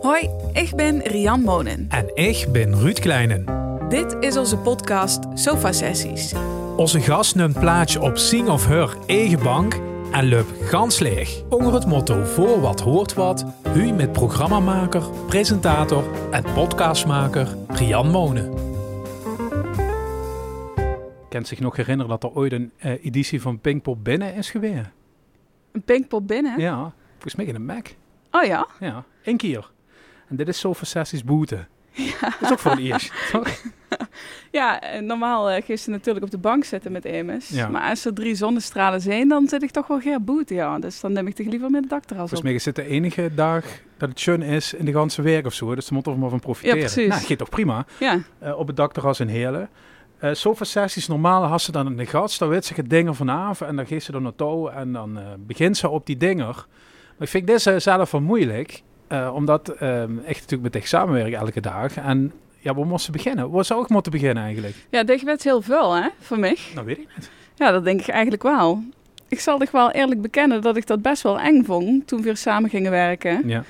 Hoi, ik ben Rian Monen. En ik ben Ruud Kleinen. Dit is onze podcast Sofa Sessies. Onze gast neemt plaats op Sing of Her eigen bank en loopt gans leeg. Onder het motto Voor wat hoort wat, hu met programmamaker, presentator en podcastmaker Rian Monen. Kent zich nog herinneren dat er ooit een eh, editie van Pinkpop binnen is geweest? Een pinkpop binnen? Ja, volgens mij in een Mac. Oh ja? Ja, één keer. En dit is Sofa Sessies boete. Ja. Dat is ook voor het eerst, toch? Ja, eh, normaal uh, ze natuurlijk op de bank zitten met Emus. Ja. Maar als er drie zonnestralen zijn, dan zit ik toch wel geen boete, ja. Dus dan neem ik toch liever met het dakterras Volgens op. mij is het de enige dag dat het schön is in de ganse week of zo. Dus ze moeten er maar van profiteren. Ja, precies. Nou, gaat toch prima. Ja, Eh, op het dakterras in Heerlen. Eh sofa sessies, normaal had ze dan een gast, dan weet ze het dingen vanavond en dan geeft ze er naartoe en dan eh, begint ze op die dinger. Maar ik vind deze zelf wel moeilijk, eh, omdat eh, echt natuurlijk met echt samenwerken elke dag. En ja, waar moesten beginnen? Waar zou ik moeten beginnen eigenlijk? ja dit werd heel veel, hè, voor mij. Nou, weet ik niet. Ja, dat denk ik eigenlijk wel. Ik zal toch wel eerlijk bekennen dat ik dat best wel eng vond toen we weer samen gingen werken. Ja,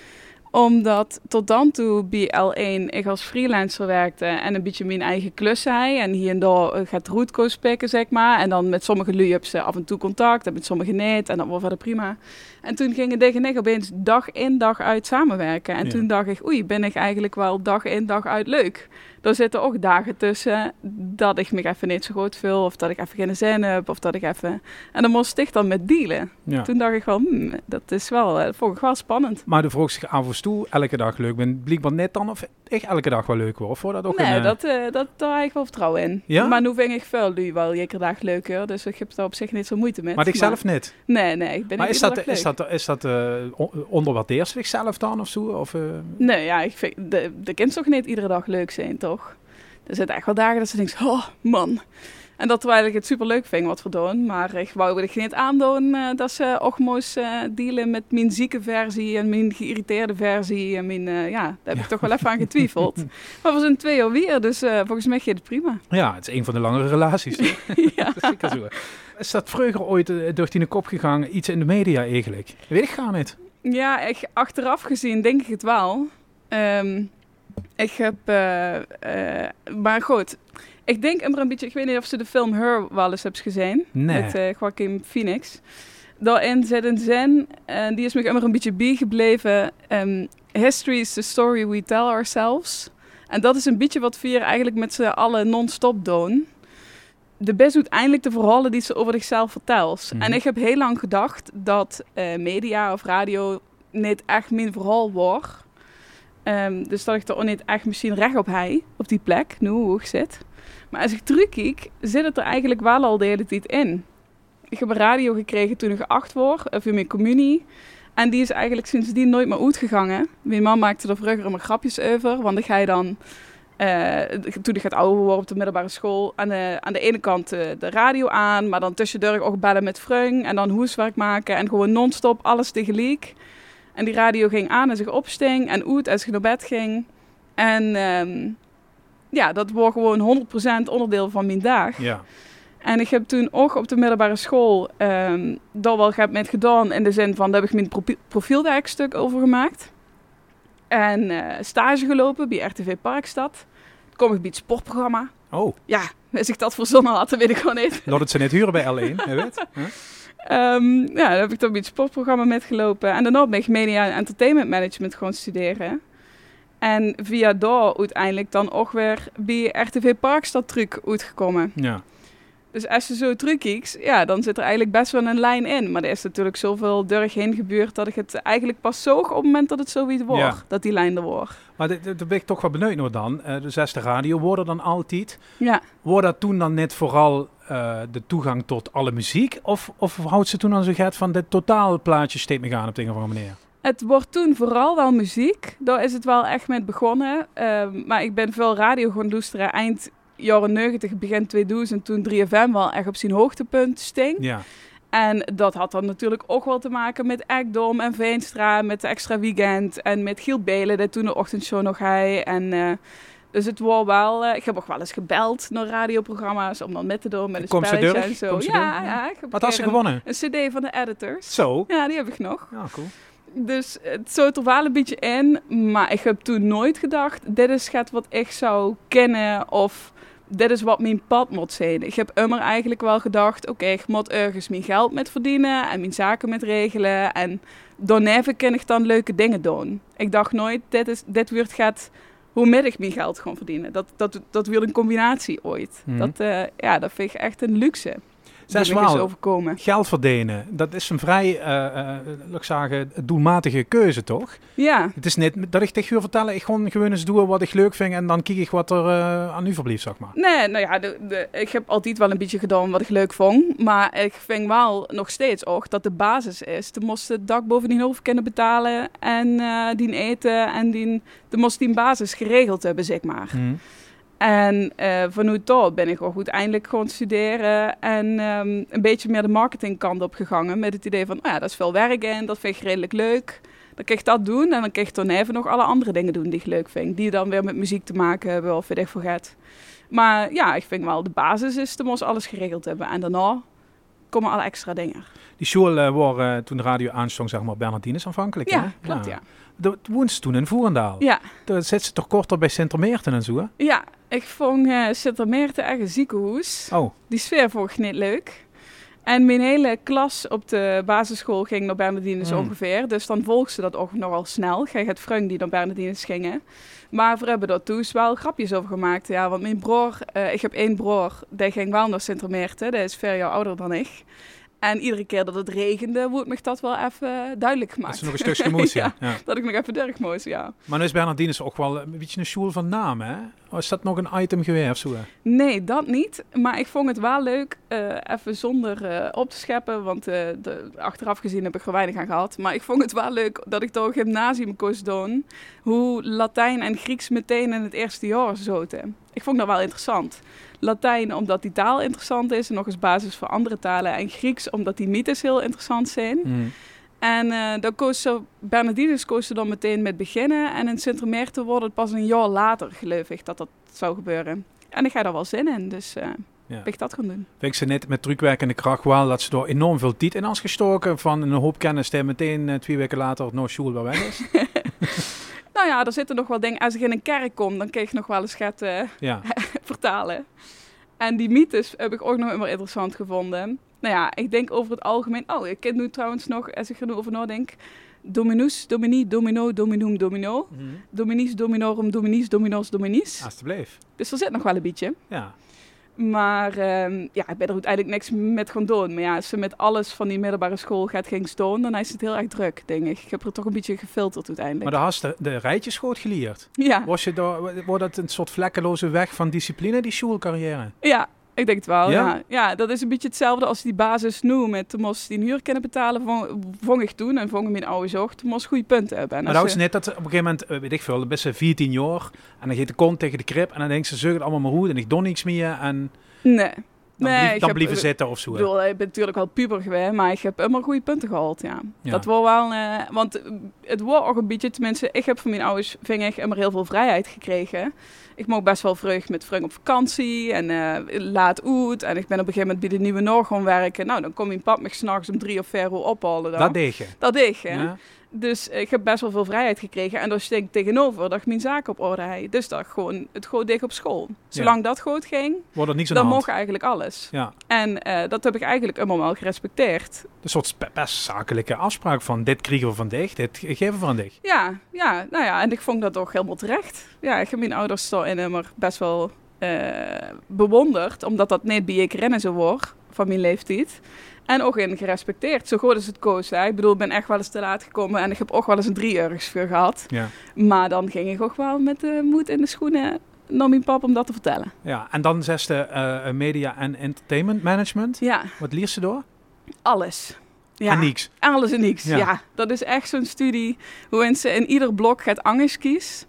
Omdat tot dan toe bij L1 ik als freelancer werkte en een beetje mijn eigen klus zei. En hier en daar eh, gaat rootkoos pikken, zeg maar. En dan met sommige lui heb ze af en toe contact en met sommige niet. En dat was verder prima. En toen gingen Dig en ik opeens dag in dag uit samenwerken. En Ja. toen dacht ik, oei, ben ik eigenlijk wel dag in dag uit leuk. Er zitten ook dagen tussen dat ik me even niet zo goed voel. Of dat ik even geen zin heb. Of dat ik even... En dan moest ik dan met dealen. ja. Toen dacht ik wel, hmm, dat is wel, eh, vond ik wel spannend. Maar de vroeg zich en toe elke dag leuk ben. Blijkbaar net dan of echt elke dag wel leuk. Of wordt dat ook nee, een... eh, dat, eh, dat, daar heb ik wel vertrouwen in. Ja? Maar nu vind ik veel nu wel iedere dag leuker. Dus ik heb daar op zich niet zo moeite mee. maar ik zelf niet. Nee, nee, ik ben Maar is dat, is dat, is dat eh, on- onderwaardeert ze zichzelf dan of zo? Of, eh, Nee, ja, ik vind, de, de kind toch niet iedere dag leuk zijn, toch? Er zitten echt wel dagen dat ze denkt, oh man. En dat terwijl ik het super leuk vind wat we doen. Maar ik wou ik niet aandoen eh, dat ze ook moest eh, dealen met mijn zieke versie en mijn geïrriteerde versie. En mijn, eh, ja, daar heb ik toch wel even aan getwijfeld. maar we zijn twee jaar weer, dus volgens mij gaat het prima. Ja, het is een van de langere relaties. ja. Dat is zeker zo. Is dat vroeger ooit door die kop gegaan, iets in de media eigenlijk? Weet ik niet. Ja, ik, achteraf gezien denk ik het wel. Ehm, ik heb, maar goed, ik denk een beetje, ik weet niet of ze de film Her wel eens hebt gezien. Nee. Met eh Joaquin Phoenix. Daarin zit een zin, en die is me immer een beetje bijgebleven. Ehm, History is the story we tell ourselves. En dat is een beetje wat we hier eigenlijk met z'n allen non-stop doen. De best doet eindelijk de verhalen die ze over zichzelf vertelt. Mhm. En ik heb heel lang gedacht dat eh, media of radio niet echt mijn verhaal was. Ehm, dus dat ik er ook niet echt misschien recht op hij, op die plek, nu hoe ik zit. Maar als ik terugkijk, zit het er eigenlijk wel al de hele tijd in. Ik heb een radio gekregen toen ik acht was, of in mijn communie. En die is eigenlijk sindsdien nooit meer uitgegangen. Mijn man maakte er vroeger immer grapjes over, want dan ga je dan... eh, toen ik het ouder worden op de middelbare school, aan de, aan de ene kant eh, de radio aan, maar dan tussendoor ook bellen met Freung en dan huiswerk maken en gewoon non-stop alles tegelijk. En die radio ging aan als ik opsting en uit als ik naar bed ging. En ehm, ja, dat wordt gewoon 100% onderdeel van mijn dag. Ja. En ik heb toen ook op de middelbare school ehm daar wel heb met gedaan. In de zin van, daar heb ik mijn profi- profielwerkstuk over gemaakt. En eh, stage gelopen bij RTV Parkstad. Kom ik bij het sportprogramma. Oh, Ja, als ik dat verzonnen had, dan weet ik gewoon niet. laat het ze net huren bij L1, je weet. Huh? Ehm, ja, dan heb ik dan bij het sportprogramma metgelopen. En daarna ben ik media en entertainment management gaan studeren. En via daar uiteindelijk dan ook weer bij RTV Parkstad truc uitgekomen. Ja. Dus als je zo terugkijkt, ja, dan zit er eigenlijk best wel een lijn in. Maar er is natuurlijk zoveel durg heen gebeurd dat ik het eigenlijk pas zoog op het moment dat het zoiets wordt. Ja. Dat die lijn er wordt. Maar daar ben ik toch wel benieuwd naar dan. Eh, de zesde radio worden dan altijd. Ja. Wordt dat toen dan net vooral eh, de toegang tot alle muziek? Of, of houdt ze toen aan zo gaat van dit totaalplaatje steekt me gaan op de een of andere manier? Het wordt toen vooral wel muziek. Daar is het wel echt mee begonnen. Ehm, maar ik ben veel radio gaan luisteren eind jaren 90, begin 2000. Toen 3FM wel echt op zijn hoogtepunt sting. Ja. En dat had dan natuurlijk ook wel te maken met Ekdom en Veenstra, met de Extra Weekend en met Giel Belen, dat toen de ochtendshow nog hij. En eh, dus het was wel, eh, ik heb ook wel eens gebeld naar radioprogramma's om dan met te doen met een Komt spelletje en zo. Ja, ja, ik heb Wat had ze gewonnen? Een, een cd van de editors. Zo. Ja, die heb ik nog. Ja, cool. Dus het zat er wel een beetje in. Maar ik heb toen nooit gedacht, dit is het wat ik zou kennen of dit is wat mijn pad moet zijn. Ik heb immer eigenlijk wel gedacht, oké, ik moet ergens mijn geld met verdienen en mijn zaken met regelen. En daarna kan ik dan leuke dingen doen. Ik dacht nooit, dit, is, dit wordt gaat hoe meer ik mijn geld gaan verdienen. Dat, dat, dat wil een combinatie ooit. Mhm. Dat, eh, ja, dat vind ik echt een luxe. Zes die me is maal overkomen. geld verdienen, dat is een vrij, ik zeggen, doelmatige keuze, toch? Ja, Het is niet dat ik tegen je vertellen, ik gewoon gewoon eens doe wat ik leuk vind en dan kijk ik wat er aan u verblijft, zeg maar. nee, nou ja, de, de, ik heb altijd wel een beetje gedaan wat ik leuk vond. Maar ik vind wel nog steeds ook dat de basis is. De moest het dak boven die hoofd kunnen betalen en eh, die eten en die, de moest die basis geregeld hebben, zeg maar. Mhm. En eh, vanuit daar ben ik ook uiteindelijk gewoon studeren en ehm, een beetje meer de marketingkant op gegaan. Met het idee van, oh ja, dat is veel werk in, dat vind ik redelijk leuk. Dan kan ik dat doen en dan kan ik dan even nog alle andere dingen doen die ik leuk vind. Die dan weer met muziek te maken hebben of weet ik veel gaat. Maar ja, ik vind wel, de basis is, de moest alles geregeld hebben. En daarna komen alle extra dingen. Die school waar eh, toen de radio aanstond, zeg maar, Bernardines aanvankelijk, hè? Ja, klopt ja. Dat woonde ze toen in Voerendaal. Ja, Daar zit ze toch korter bij Sint-Meerten en zo, hè? ja ik vond uh, Sint-Meerten echt een ziekenhuis. Oh, Die sfeer vond ik niet leuk. En mijn hele klas op de basisschool ging naar Bernardines Mm. ongeveer. Dus dan volgde ze dat ook nogal snel. Gij het die naar Bernardines gingen. Maar we hebben daar toen wel grapjes over gemaakt. Ja, want mijn broer, eh, ik heb één broer, die ging wel naar Sint-Meerten. Die is vier jaar ouder dan ik. En iedere keer dat het regende, wordt me dat wel even duidelijk dat gemaakt. is nog een stukje gemoes, ja. Dat ik nog even durf moest, ja. Maar nu is Bernardines ook wel een beetje een school van naam, hè? Is dat nog een item geweest of zo? Nee, dat niet. Maar ik vond het wel leuk, eh, even zonder eh, op te scheppen, want eh, de, achteraf gezien heb ik er weinig aan gehad. Maar ik vond het wel leuk dat ik door een gymnasium koos doen, hoe Latijn en Grieks meteen in het eerste jaar zoten. Ik vond dat wel interessant. Latijn omdat die taal interessant is en nog eens basis voor andere talen. En Grieks omdat die mythes heel interessant zijn. Mhm. En eh dan koos ze, Bernardinus koos ze dan meteen met beginnen. En in Sint-Meerten wordt het pas een jaar later, geloof ik, dat dat zou gebeuren. En ik ga daar wel zin in, dus Ja. ben ik dat gaan doen. Vind ik ze net met drukwerkende kracht wel dat ze door enorm veel tijd in has gestoken van een hoop kennis die meteen eh, twee weken later nog school wel weg is. Nou ja, er zitten nog wel dingen. Als ik in een kerk kom, dan kan ik nog wel eens gaat ja. vertalen. En die mythes heb ik ook nog immer interessant gevonden. Nou ja, ik denk over het algemeen... Oh, ik ken nu trouwens nog, als ik er nu over nadenk... Dominus, domini, domino, dominum, domino. Dominis, dominorum, dominis, dominos, dominis. Alsjeblieft. Dus er zit nog wel een beetje. Ja. Maar ehm, ja, ik ben er uiteindelijk niks met gaan doen. Maar ja, als ze met alles van die middelbare school gaat ging stoon, dan is het heel erg druk, denk ik. Ik heb er toch een beetje gefilterd uiteindelijk. Maar daar hast de, de rijtjes goed geleerd. Ja, Was je daar, wordt dat een soort vlekkeloze weg van discipline, die schoolcarrière? ja, ik denk het wel. Ja? Ja? Ja. dat is een beetje hetzelfde als die basis nu met de moest die een huur kunnen betalen. Vong, ik toen en vong mijn oude zorg. Toen moest goede punten hebben. En Maar is net dat op een gegeven moment, eh, weet ik veel, best 14 jaar. En dan gaat de kont tegen de krip. En dan denkt ze, zeg het allemaal maar goed. En ik doe niks meer. En Nee. dan, nee, blief, ik dan blijven zitten of zo. Ik bedoel, ik ben natuurlijk wel puber geweest, maar ik heb immer goede punten gehaald, ja. Ja. Dat was wel, eh, want het wordt ook een beetje, tenminste, ik heb van mijn ouders, ik, immer heel veel vrijheid gekregen. Ik mocht best wel vreugd met vrienden op vakantie en eh, laat uit. En ik ben op een gegeven moment bij de Nieuwe Noord gaan werken. Nou, dan kom mijn pap me s'nachts om drie of vier uur ophalen dan. Dat deed je. Dat deed hè. Ja? Dus ik heb best wel veel vrijheid gekregen. En daar steek ik tegenover dat ik mijn zaken op orde had. Dus dat ik gewoon het goed deed op school. Zolang dat goed ging, Wordt niks dan mocht eigenlijk alles. Ja. En eh, dat heb ik eigenlijk allemaal wel gerespecteerd. Een soort best zakelijke afspraak van dit krijgen we van dich, dit geven we van dich. Ja, ja, nou ja, en ik vond dat toch helemaal terecht. Ja, ik heb mijn ouders daarin immer best wel eh, bewonderd, omdat dat niet bij ik rennen zo wordt van mijn leeftijd. En ook in gerespecteerd, zo goed is het koos. Hè. Ik bedoel, ik ben echt wel eens te laat gekomen en ik heb ook wel eens een drie voor gehad. Ja. Maar dan ging ik ook wel met de moed in de schoenen naar mijn pap om dat te vertellen. ja. En dan zesde eh, media en entertainment management. Ja, Wat leert ze door? alles. Ja. En niks. Alles en niks, Ja. ja. Dat is echt zo'n studie waarin ze in ieder blok het anders kiest.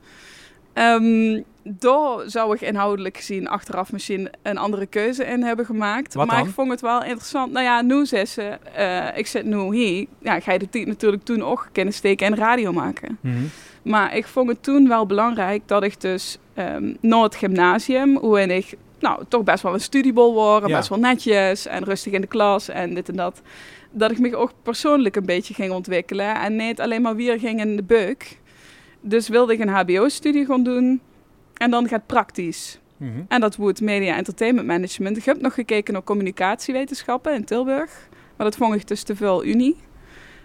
Ehm, daar zou ik inhoudelijk gezien achteraf misschien een andere keuze in hebben gemaakt. Wat maar dan? ik vond het wel interessant. Nou ja, nu zei ze, eh, ik zit nu hier. Ja, ga je de tijd natuurlijk toen ook kennis steken en radio maken. Mhm. Maar ik vond het toen wel belangrijk dat ik dus ehm na het gymnasium, waarin ik nou, toch best wel een studiebol worden. Ja. Best wel netjes en rustig in de klas en dit en dat. Dat ik me ook persoonlijk een beetje ging ontwikkelen. En niet alleen maar weer ging in de beuk. Dus wilde ik een hbo-studie gaan doen. En dan gaat praktisch. Mhm. En dat wordt Media Entertainment Management. Ik heb nog gekeken naar communicatiewetenschappen in Tilburg. Maar dat vond ik dus te veel unie.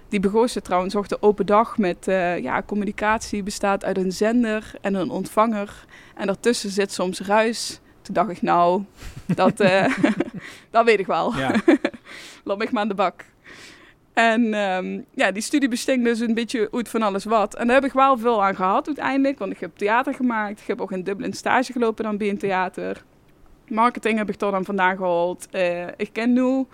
Die begonnen ze trouwens ook de open dag met... eh, ja, communicatie bestaat uit een zender en een ontvanger. En daartussen zit soms ruis. Toen dacht ik, nou, dat, eh, dat weet ik wel. Ja. Laat me maar aan de bak. En ehm, ja, die studie besting dus een beetje uit van alles wat. En daar heb ik wel veel aan gehad uiteindelijk. Want ik heb theater gemaakt. Ik heb ook in Dublin stage gelopen dan bij een theater. Marketing heb ik tot dan vandaan gehaald. Eh, ik ken nu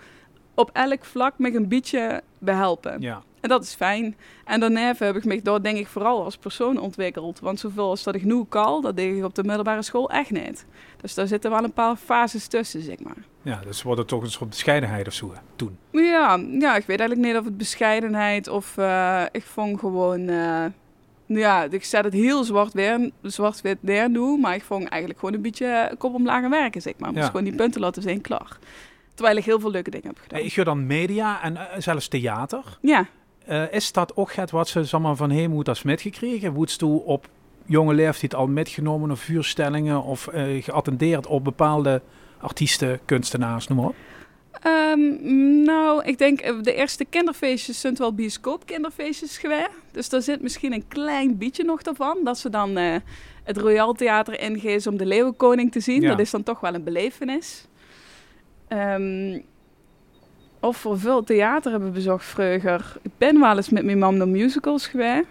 op elk vlak me een beetje behelpen. ja. En dat is fijn. En daarna heb ik me daar denk ik vooral als persoon ontwikkeld. Want zoveel als dat ik nu kan, dat deed ik op de middelbare school echt niet. Dus daar zitten wel een paar fases tussen, zeg maar. ja, dus wordt het toch een soort bescheidenheid of zo toen. Ja, ja, ik weet eigenlijk niet of het bescheidenheid of eh, ik vond gewoon... eh, ja, ik zet het heel zwart weer, zwart-wit neer nu, maar ik vond eigenlijk gewoon een beetje kop omlaag aan werken, zeg maar. Ja. gewoon die punten laten zijn, klaar. Terwijl ik heel veel leuke dingen heb gedaan. Hey, ik ga dan media en eh, zelfs theater. Ja, Eh, is dat ook het wat ze zeg maar, van Heemhoed als metgekregen? Woedst u op jonge leeftijd al metgenomen of vuurstellingen of eh, geattendeerd op bepaalde artiesten, kunstenaars, noem maar op? Ehm, nou, ik denk eh, de eerste kinderfeestjes zijn wel bioscoop kinderfeestjes geweest. Dus daar zit misschien een klein beetje nog daarvan. Dat ze dan het Royal Theater ingeven om de Leeuwenkoning te zien. Ja. Dat is dan toch wel een belevenis. Ehm, of voor veel theater hebben bezocht vroeger. Ik ben wel eens met mijn mam naar musicals geweest.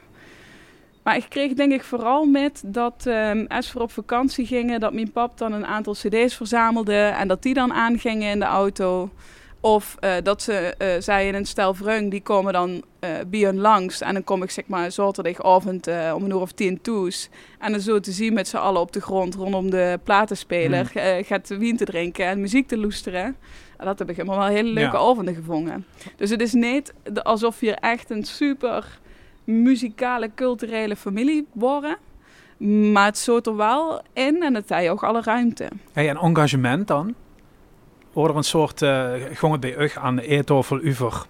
Maar ik kreeg denk ik vooral met dat ehm, als we op vakantie gingen, dat mijn pap dan een aantal cd's verzamelde en dat die dan aangingen in de auto. Of eh, dat ze eh zeiden een stel vreugd, die komen dan eh bij hun langs. En dan kom ik zeg maar zaterdagavond om een uur of tien toes. En dan zo te zien met z'n allen op de grond rondom de platenspeler. eh, gaat wien te drinken en muziek te loesteren. En dat heb ik helemaal wel hele leuke Ja. avonden gevonden. Dus het is niet alsof je echt een super muzikale, culturele familie worden. Maar het soort er wel in en het heeft ook alle ruimte. Hey, en engagement dan? Wordt er een soort, eh gewoon bij u aan de eetofel over,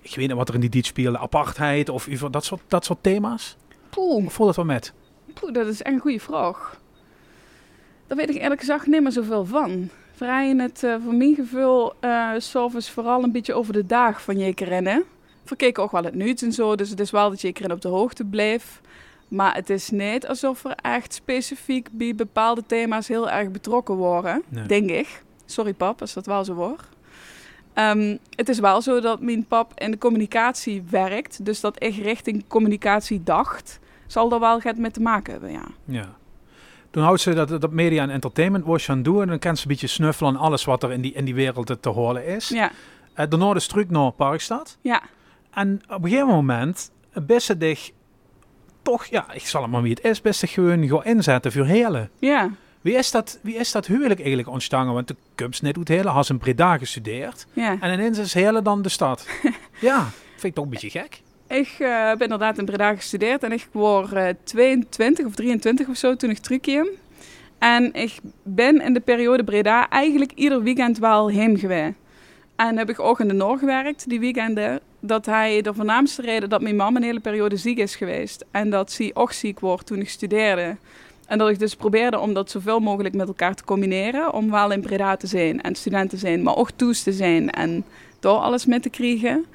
ik weet niet wat er in die diet speelde, apartheid of over dat soort, dat soort thema's? Poeh, Hoe voelt het wel met? poeh, dat is echt een goede vraag. Daar weet ik eerlijk gezegd niet meer zoveel van. Vrij in het, eh, voor mijn gevoel, s'avonds vooral een beetje over de dag van je rennen. Verkeken ook wel het nieuws en zo, dus het is wel dat je erin op de hoogte bleef. Maar het is niet alsof er echt specifiek bij bepaalde thema's heel erg betrokken worden, Nee. denk ik. Sorry pap, als dat wel zo wordt. Ehm, het is wel zo dat mijn pap in de communicatie werkt, dus dat ik richting communicatie dacht, zal er wel het mee te maken hebben, ja. Ja. Toen houdt ze dat, dat media en entertainment was aan doen en dan kan ze een beetje snuffelen aan alles wat er in die, in die wereld te horen is. Ja, Eh, daarna de struik naar Parkstad. ja, En op een gegeven moment best ze toch, ja, ik zal het maar wie het is, best zich gewoon gaan inzetten voor Helen. ja. Wie is dat, wie is dat huwelijk eigenlijk ontstaan? Want de komt net uit Helen, had in Breda gestudeerd. ja. En ineens is Helen dan de stad. ja, vind ik toch een beetje gek. Ik eh, heb inderdaad in Breda gestudeerd en ik word eh, 22 of 23 of zo toen ik terugkwam. En ik ben in de periode Breda eigenlijk ieder weekend wel heen geweest. En heb ik ook in de Noord gewerkt die weekenden. Dat hij de voornaamste reden dat mijn mam een hele periode ziek is geweest. En dat ze ook ziek wordt toen ik studeerde. En dat ik dus probeerde om dat zoveel mogelijk met elkaar te combineren. Om wel in Breda te zijn en student te zijn, maar ook toes te zijn. En door alles mee te krijgen.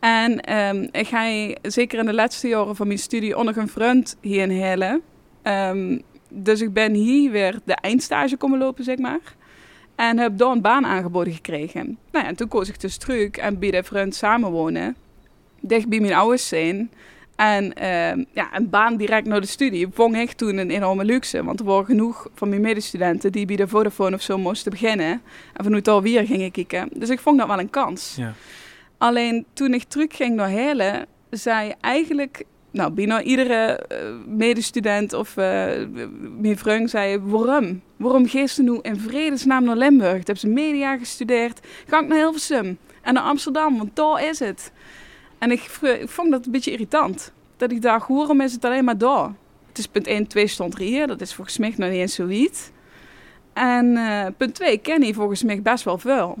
En ehm, ik ga zeker in de laatste jaren van mijn studie nog een vriend hier in Helen. Ehm, dus ik ben hier weer de eindstage komen lopen, zeg maar. En heb daar een baan aangeboden gekregen. Nou ja, en toen koos ik dus terug en bij de vriend samenwonen. Dicht bij mijn ouders zijn. En ehm, ja, een baan direct naar de studie vond ik toen een enorme luxe. Want er waren genoeg van mijn medestudenten die bij de Vodafone of zo moesten beginnen. En vanuit daar weer gingen kijken. Dus ik vond dat wel een kans. Ja. Alleen toen ik terug ging naar Helen, zei eigenlijk, nou, bijna iedere eh, medestudent of eh, mijn vriend zei, waarom? Waarom geest je nu in vredesnaam naar Limburg? Toen heb ze media gestudeerd. Ga ik naar Hilversum en naar Amsterdam, want daar is het. En ik, vond dat een beetje irritant. Dat ik dacht, waarom is het alleen maar daar? Het is punt 1, 2 stond er hier. Dat is volgens mij nog niet eens zoiets. En eh, punt twee, ken hij volgens mij best wel veel.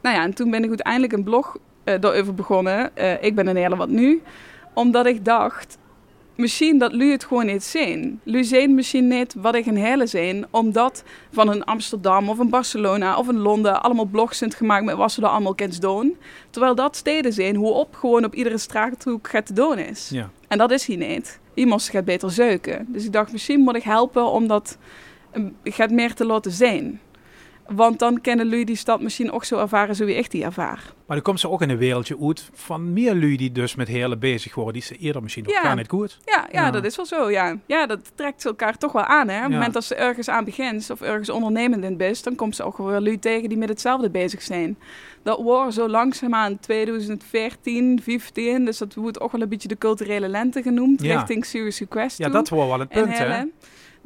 Nou ja, en toen ben ik uiteindelijk een blog uh, erover begonnen. Uh, ik ben een hele wat nu. Omdat ik dacht, misschien dat lu het gewoon niet zien. Lu zien misschien niet wat ik een hele zijn, omdat van een Amsterdam of een Barcelona of een Londen allemaal blogs zijn gemaakt met wat ze er allemaal kunnen doen. Terwijl dat steden zijn hoe op gewoon op iedere straathoek gaat te doen is. Ja. En dat is hier niet. Iemand gaat beter zeuken. Dus ik dacht, misschien moet ik helpen om dat gaat meer te laten zijn. Want dan kennen jullie die stad misschien ook zo ervaren zoals ik die ervaar. Maar dan komt ze ook in een wereldje uit van meer lui die dus met hele bezig worden. Die ze eerder misschien nog Ja. niet goed. Ja, ja, Ja. dat is wel zo, ja. Ja, dat trekt elkaar toch wel aan, hè. Op het Ja. moment dat ze ergens aan begint of ergens ondernemend in best, dan komt ze ook wel lui tegen die met hetzelfde bezig zijn. Dat wordt zo langzaamaan 2014, 15, dus dat wordt ook wel een beetje de culturele lente genoemd, richting Serious Request Ja, dat wordt wel het punt, hè?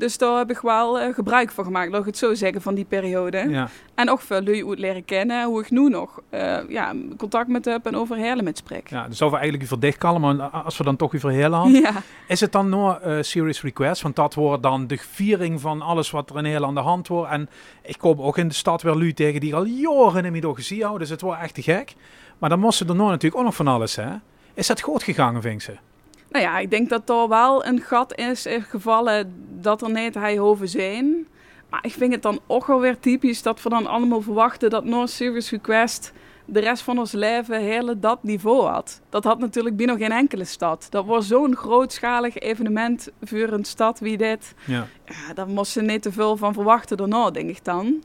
Dus daar heb ik wel eh, gebruik van gemaakt, laat ik het zo zeggen, van die periode. Ja. En ook veel lui uit leren kennen, hoe ik nu nog eh, ja, contact met heb en over Helle met spreek. ja, dus over eigenlijk over dicht kalmen, maar als we dan toch over heel hand. Ja. Is het dan nog eh serious request? Want dat wordt dan de viering van alles wat er in heel aan de hand wordt. En ik kom ook in de stad weer lui tegen die al jaren in mijn gezien houden. Dus het wordt echt te gek. Maar dan moesten er nog natuurlijk ook nog van alles, hè? Is dat goed gegaan, vind ze? Nou ja, ik denk dat er wel een gat is in gevallen dat er niet hij hoven zijn. Maar ik vind het dan ook wel weer typisch dat we dan allemaal verwachten dat No Serious Request de rest van ons leven hele dat niveau had. Dat had natuurlijk bij nog geen enkele stad. Dat was zo'n grootschalig evenement voor een stad wie dit. Ja. Ja, daar moest ze niet te veel van verwachten daarna, denk ik dan.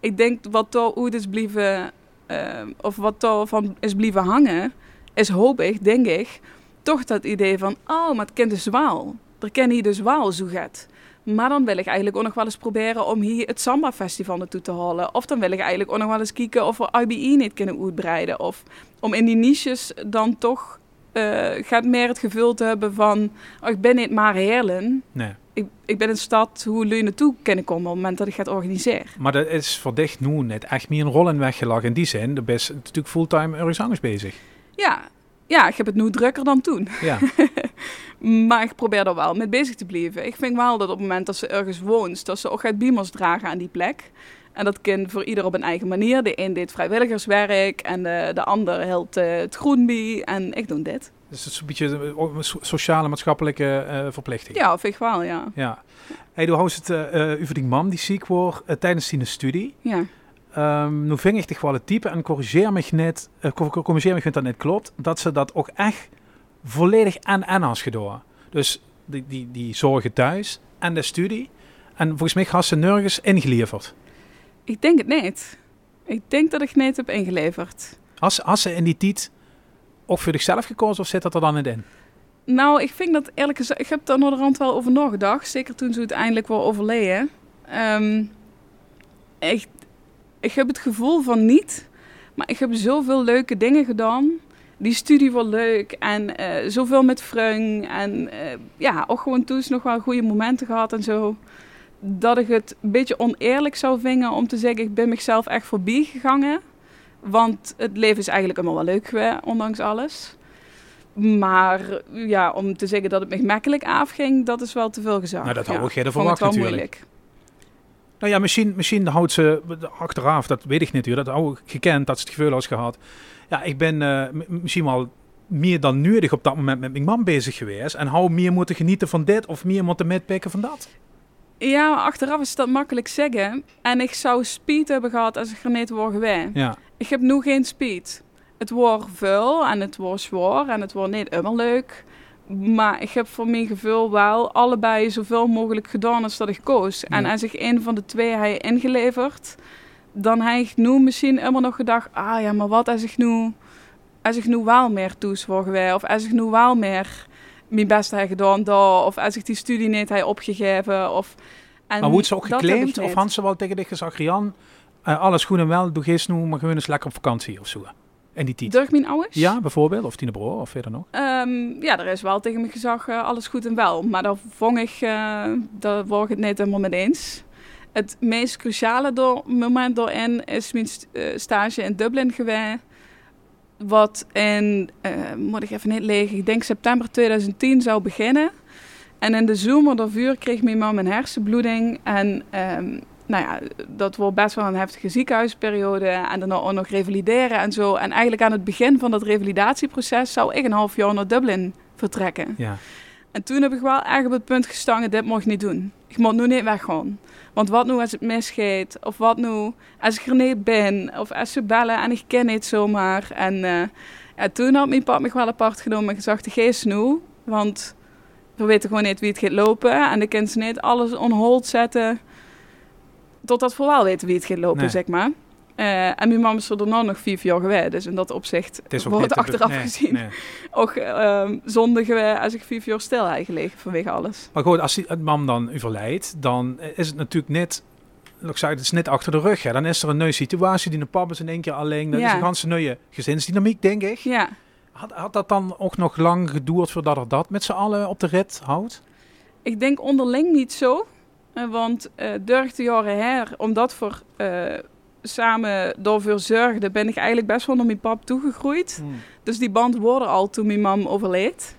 Ik denk wat daar uit is blijven, eh, of wat daar van is blijven hangen, is hoop ik, denk ik, toch dat idee van, oh, maar het kent dus wel. Er ken hier dus wel zo gaat. Maar dan wil ik eigenlijk ook nog wel eens proberen om hier het Samba Festival naartoe te halen. Of dan wil ik eigenlijk ook nog wel eens kijken of we IBE niet kunnen uitbreiden. Of om in die niches dan toch eh, gaat meer het gevoel te hebben van, oh, ik ben niet maar Heerlen. Nee. Ik, ik ben een stad hoe jullie naartoe kunnen komen op het moment dat ik het organiseer. Maar dat is voor dicht nu net echt meer een rol in weggelegd. In die zin, de best natuurlijk fulltime ergens anders bezig. Ja, ja, ik heb het nu drukker dan toen. Ja, Maar ik probeer er wel mee bezig te blijven. Ik vind wel dat op het moment dat ze ergens woont, dat ze ook gaat beamers dragen aan die plek. En dat kan voor ieder op een eigen manier. De een deed vrijwilligerswerk en de, de ander hield eh, het groenbie en ik doe dit. dus het is een beetje een so- sociale, maatschappelijke eh, verplichting. Ja, of ik wel, ja. Ja. Hey, hoe houdt het eh, over die man die ziek wordt tijdens die studie? Ja, Ehm nu ving ik toch wel het type en corrigeer me net, eh, cor- corrigeer me dat net klopt, dat ze dat ook echt volledig en en has gedaan. Dus die, die, die zorgen thuis en de studie. En volgens mij had ze nergens ingeleverd. ik denk het niet. Ik denk dat ik niet heb ingeleverd. Als, als ze in die tijd ook voor zichzelf gekozen of zit dat er dan niet in? Nou, ik vind dat eerlijk gezegd, ik heb daar rand wel over nagedacht. Zeker toen ze uiteindelijk wel overleden. Ehm, ik, ik heb het gevoel van niet. Maar ik heb zoveel leuke dingen gedaan. Die studie was leuk en eh, zoveel met Freung. En eh, ja, ook gewoon toen nog wel goede momenten gehad en zo. Dat ik het een beetje oneerlijk zou vinden om te zeggen, ik ben mezelf echt voorbij gegaan. Want het leven is eigenlijk allemaal wel leuk geweest, ondanks alles. Maar ja, om te zeggen dat het me gemakkelijk afging, dat is wel te veel gezegd. Nou, dat ja. Vond verwacht het wel natuurlijk. moeilijk. Nou ja, misschien, misschien houdt ze achteraf, dat weet ik niet, dat ik gekend, dat ze het gevoel had gehad. Ja, ik ben eh, misschien wel meer dan nodig op dat moment met mijn man bezig geweest. En hou meer moeten genieten van dit of meer moeten metpikken van dat. Ja, maar achteraf is dat makkelijk zeggen. En ik zou speed hebben gehad als ik er niet was geweest. Ja, Ik heb nu geen speed. Het wordt vuil en het wordt zwaar en het wordt niet helemaal leuk. Maar ik heb voor mijn gevoel wel allebei zoveel mogelijk gedaan als dat ik koos. En als ik een van de twee heb ingeleverd, dan heb ik nu misschien helemaal nog gedacht... Ah ja, maar wat als ik nu, als ik nu wel meer voor geweest? Of als ik nu wel meer mijn best heb gedaan daar? Of als ik die studie niet heb opgegeven? Of, en maar wordt ze ook geclaimd of ze wel tegen dich gezegd, Rian, eh, alles goed en wel, doe gist nu, maar gewoon eens lekker op vakantie of zo. En die mijn ouders? Ja, bijvoorbeeld, of Tine Broer of verder nog. Ehm, ja, er is wel tegen me gezegd, eh, alles goed en wel. Maar daar vond ik, eh daar word ik het niet helemaal mee eens. Het meest cruciale door, moment daarin is mijn st- eh, stage in Dublin geweest. Wat in, moet ik even niet liggen, ik denk september 2010 zou beginnen. En in de zomer daarvoor kreeg mijn man een hersenbloeding. En ehm, nou ja, dat wordt best wel een heftige ziekenhuisperiode. En dan ook nog revalideren en zo. En eigenlijk aan het begin van dat revalidatieproces zou ik een half jaar naar Dublin vertrekken. Ja. En toen heb ik wel echt op het punt gestangen, dit mag ik niet doen. Ik moet nu niet weggaan. Want wat nu als het misgeet? Of wat nu als ik er niet ben? Of als ze bellen en ik ken niet zomaar. En uh, ja, toen had mijn pap me wel apart genomen en gezegd, geest nu. Want we weten gewoon niet wie het gaat lopen. En de kind ze niet alles on hold zetten. Totdat wel weten wie het gaat lopen, Nee. zeg maar. Eh, en mijn mama is er daarna nog vier jaar geweest. Dus in dat opzicht Het wordt achteraf nee, gezien nee. ook ehm zonde geweest als ik vier jaar stil heb gelegen vanwege alles. Maar goed, als die- het mam dan overlijdt, dan is het natuurlijk net, ik zei, het is net achter de rug. Hè. Dan is er een nieuwe situatie, die een pap is in één keer alleen. Dat Ja. is een ganse nieuwe gezinsdynamiek, denk ik. Ja, Had, had dat dan ook nog lang geduurd voordat er dat met z'n allen op de rit houdt? ik denk onderling niet zo. Eh, want eh door de jaren her, omdat voor eh, samen daarvoor zorgden, ben ik eigenlijk best wel naar mijn pap toegegroeid. Dus die band wordt er al toen mijn mam overleed.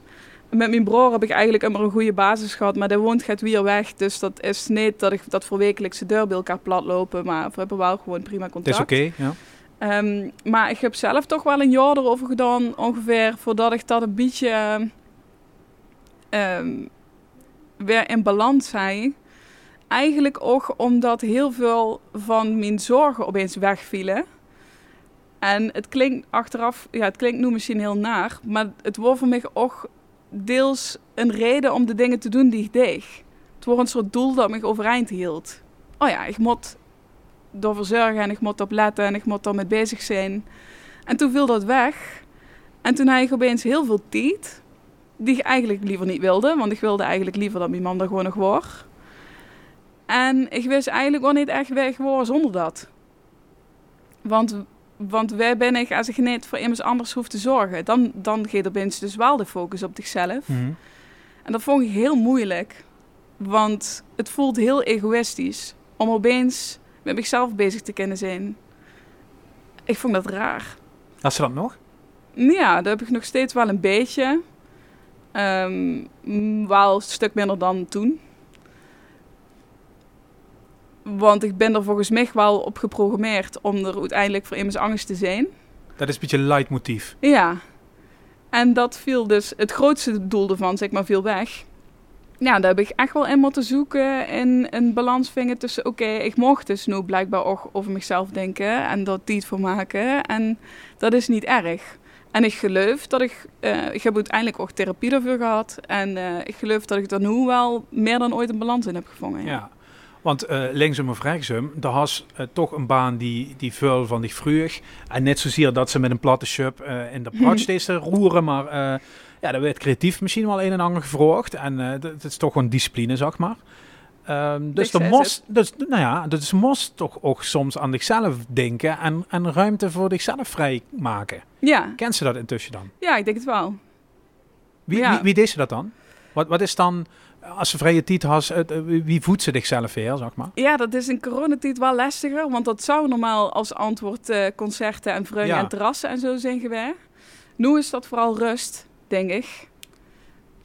Met mijn broer heb ik eigenlijk immer een goede basis gehad, maar die woont gaat weer weg. Dus dat is niet dat ik dat voor wekelijkse deur bij elkaar plat lopen, maar we hebben wel gewoon prima Het contact. is oké, ja. Ehm, maar ik heb zelf toch wel een jaar erover gedaan, ongeveer, voordat ik dat een beetje ehm, weer in balans zei. Eigenlijk ook omdat heel veel van mijn zorgen opeens wegvielen. En het klinkt achteraf, ja, het klinkt nu misschien heel naar, maar het wordt voor mij ook deels een reden om de dingen te doen die ik deed. Het wordt een soort doel dat me overeind hield. Oh ja, ik moet ervoor zorgen en ik moet op letten en ik moet daarmee bezig zijn. En toen viel dat weg. En toen had ik opeens heel veel tijd, die ik eigenlijk liever niet wilde, want ik wilde eigenlijk liever dat mijn man er gewoon nog was. En ik wist eigenlijk ook niet echt weg waar zonder dat. Want, want wij ben ik, als ik niet voor iemand anders hoef te zorgen, dan, dan gaat opeens dus wel de focus op zichzelf. Mhm. En dat vond ik heel moeilijk. Want het voelt heel egoïstisch om opeens met mezelf bezig te kunnen zijn. Ik vond dat raar. Had ze dat nog? Ja, dat heb ik nog steeds wel een beetje. Mm, wel een stuk minder dan toen. Want ik ben er volgens mij wel op geprogrammeerd om er uiteindelijk voor immers angst te zijn. Dat is een beetje een leidmotief. Ja. En dat viel dus, het grootste doel ervan, zeg maar, viel weg. Ja, daar heb ik echt wel in moeten zoeken en een balans vinden tussen, oké, ik mocht dus nu blijkbaar ook over mezelf denken en dat tijd voor maken. En dat is niet erg. En ik geloof dat ik, eh, ik heb uiteindelijk ook therapie daarvoor gehad. En eh, ik geloof dat ik er nu wel meer dan ooit een balans in heb gevonden. Ja. Ja. Want eh linksom of rechtsom, daar has eh, toch een baan die, die vuil van die vroeg. En net zozeer dat ze met een platte shop eh, in de steeds te roeren, maar ja, daar werd creatief misschien wel een en ander gevraagd. En dat, dat is toch gewoon discipline, zeg maar. Ehm, dus zes moest, dus, nou ja, dus moest toch ook soms aan zichzelf denken en, en ruimte voor zichzelf vrijmaken. ja. Kent ze dat intussen dan? Ja, ik denk het wel. Wie, Ja. wie, wie deed ze dat dan? Wat, wat is dan, als ze vrije tijd has, het, eh, wie voedt ze zichzelf weer, zeg maar? Ja, dat is in coronatijd wel lastiger. Want dat zou normaal als antwoord eh, concerten en vreugde Ja. en terrassen en zo zijn geweest. Nu is dat vooral rust, denk ik.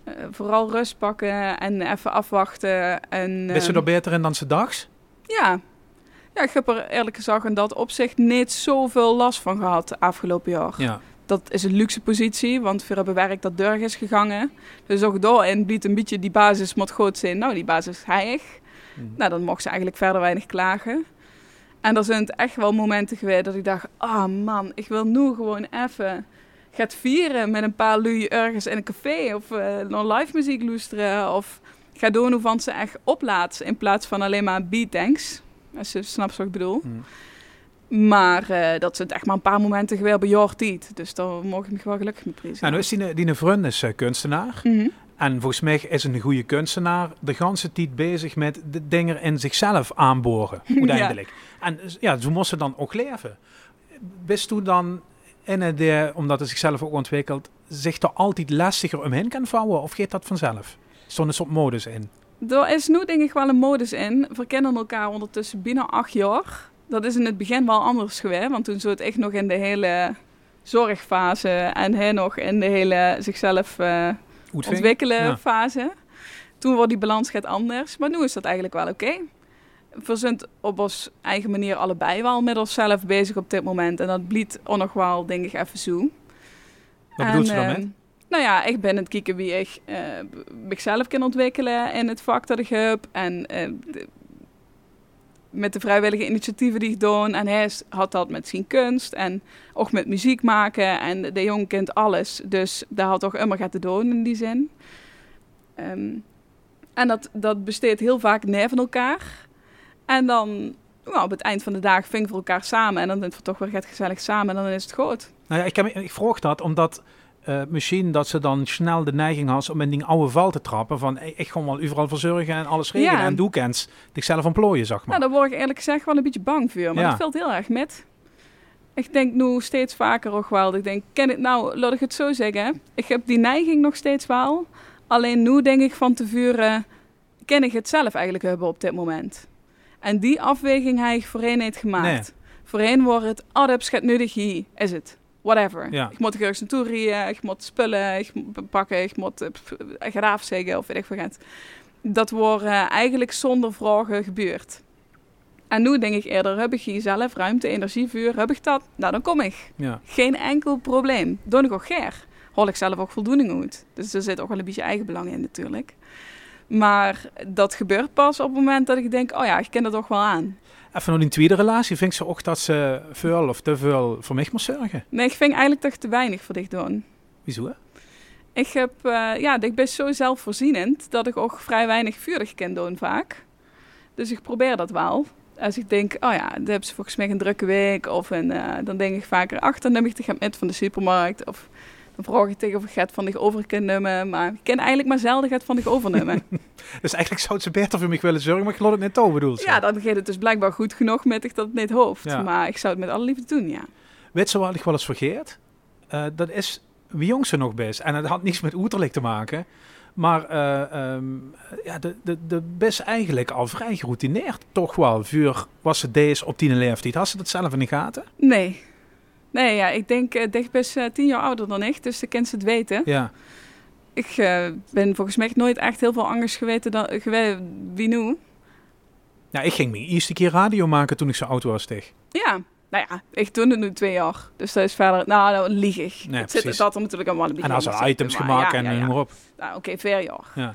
Eh, vooral rust pakken en even afwachten. En, Is ze ehm, er beter in dan ze dacht? ja. ja, ik heb er eerlijk gezegd in dat opzicht niet zoveel last van gehad afgelopen jaar. Ja. Dat is een luxe positie, want we hebben werk dat deur is gegangen. Dus ook daarin biedt een beetje die basis moet goed zijn. Nou, die basis heilig. Mhm. Nou, dan mocht ze eigenlijk verder weinig klagen. En er zijn echt wel momenten geweest dat ik dacht... Ah man, ik wil nu gewoon even gaat vieren met een paar lui ergens in een café. Of naar live muziek luisteren. Of ga doen hoe van ze echt oplaat. In plaats van alleen maar beattanks. Als je snapt wat ik bedoel. Mhm. Maar eh, dat zijn echt maar een paar momenten geweest jaar tijd. Dus daar mogen ik me wel gelukkig mee prijzen. Nou, nu is die, die vriend is eh, kunstenaar. Mhm. En volgens mij is een goede kunstenaar de ganse tijd bezig met de dingen in zichzelf aanboren. Uiteindelijk. En ja, zo moest ze dan ook leven. Bist u dan in eh, omdat het zichzelf ook ontwikkelt, zich er altijd lastiger omheen kan vouwen? Of gaat dat vanzelf? Stond een soort modus in? Er is nu denk ik wel een modus in. We kennen elkaar ondertussen binnen acht jaar. Dat is in het begin wel anders geweest. Want toen zat ik nog in de hele zorgfase. En hij nog in de hele zichzelf eh, ontwikkelen Ja. fase. Toen wordt die balans gaat anders. Maar nu is dat eigenlijk wel oké. we zijn op ons eigen manier allebei wel met onszelf bezig op dit moment. En dat bliet ook nog wel, denk ik, even zo. Wat bedoelt ze En, daarmee? ehm, Nou ja, ik ben het kijken wie ik eh, mezelf kan ontwikkelen in het vak dat ik heb. En de- met de vrijwillige initiatieven die ik doe. En hij had dat met zijn kunst en ook met muziek maken. En de jongen kent alles. Dus daar had toch immer gaat te doen in die zin. Ehm, en dat, dat besteedt heel vaak neven elkaar. En dan nou, op het eind van de dag vingen we elkaar samen. En dan is het toch weer gaat gezellig samen en dan is het goed. Nou ja, ik, ik vroeg dat omdat eh, misschien dat ze dan snel de neiging had om in die oude val te trappen. Van ik ga wel overal verzorgen en alles regelen. Ja. En doe kens zichzelf ontplooien, zeg maar. Nou, daar word ik eerlijk gezegd wel een beetje bang voor. Maar Ja. dat valt heel erg met. Ik denk nu steeds vaker ook wel. Ik denk, ken het nou, laat ik het zo zeggen. Ik heb die neiging nog steeds wel. Alleen nu denk ik van tevoren, ken ik het zelf eigenlijk hebben op dit moment. En die afweging heb ik voorheen niet gemaakt. Voorheen wordt het, oh, dat hier, is het. Whatever. Ja. Ik moet ergens naartoe rijden, ik moet spullen, ik moet pakken, ik moet uh, graaf zeggen of weet ik veel. Dat wordt eh, eigenlijk zonder vragen gebeurd. En nu denk ik eerder, heb ik hier zelf ruimte, energie, vuur, heb ik dat? Nou, dan kom ik. Ja. Geen enkel probleem. Doe ik ook ger. Hol ik zelf ook voldoening uit. Dus er zit ook wel een beetje eigen belang in natuurlijk. Maar dat gebeurt pas op het moment dat ik denk, oh ja, ik ken dat toch wel aan. Even nog die tweede relatie. Vind ze ook dat ze veel of te veel voor mij moet zorgen? Nee, ik vind eigenlijk toch te weinig voor dit doen. Wieso? hè? Ik heb, eh, ja, ik ben zo zelfvoorzienend dat ik ook vrij weinig vurig kan doen vaak. Dus ik probeer dat wel. Als ik denk, oh ja, dan hebben ze volgens mij een drukke week. Of een, eh, dan denk ik vaker, ach, dan neem ik de met van de supermarkt. Of dan vraag ik tegen of ik het van zich over kan nemen. Maar ik ken eigenlijk maar zelden het van zich overnemen. Dus eigenlijk zou ze beter voor mij willen zorgen, maar ik geloof het net toe, bedoel ze. ja, dan gaat het dus blijkbaar goed genoeg met ik dat het niet hoofd. Ja. Maar ik zou het met alle liefde doen, ja. Weet ze wat ik wel eens vergeet? Eh, dat is wie jong ze nog best. En het had niets met uiterlijk te maken. Maar eh, ehm, ja, de, de, de best eigenlijk al vrij geroutineerd. Toch wel, vuur was ze deze op die leeftijd. Had ze dat zelf in de gaten? Nee. Nee, ja, ik denk uh, dicht best uh, tien jaar ouder dan ik. Dus dan kent ze het weten. Ja. Ik uh, ben volgens mij nooit echt heel veel anders geweten dan geweest wie nu. Ja, ik ging mijn eerste keer radio maken toen ik zo oud was, tegen. Ja, nou ja, ik doe het nu twee jaar. Dus dat is verder, nou, nou lieg ik. Nee, het zit er dat er natuurlijk allemaal een beetje En als er items maar gemaakt ja, en ja, ja. noem maar op. Nou, oké, okay, vier jaar. Ja.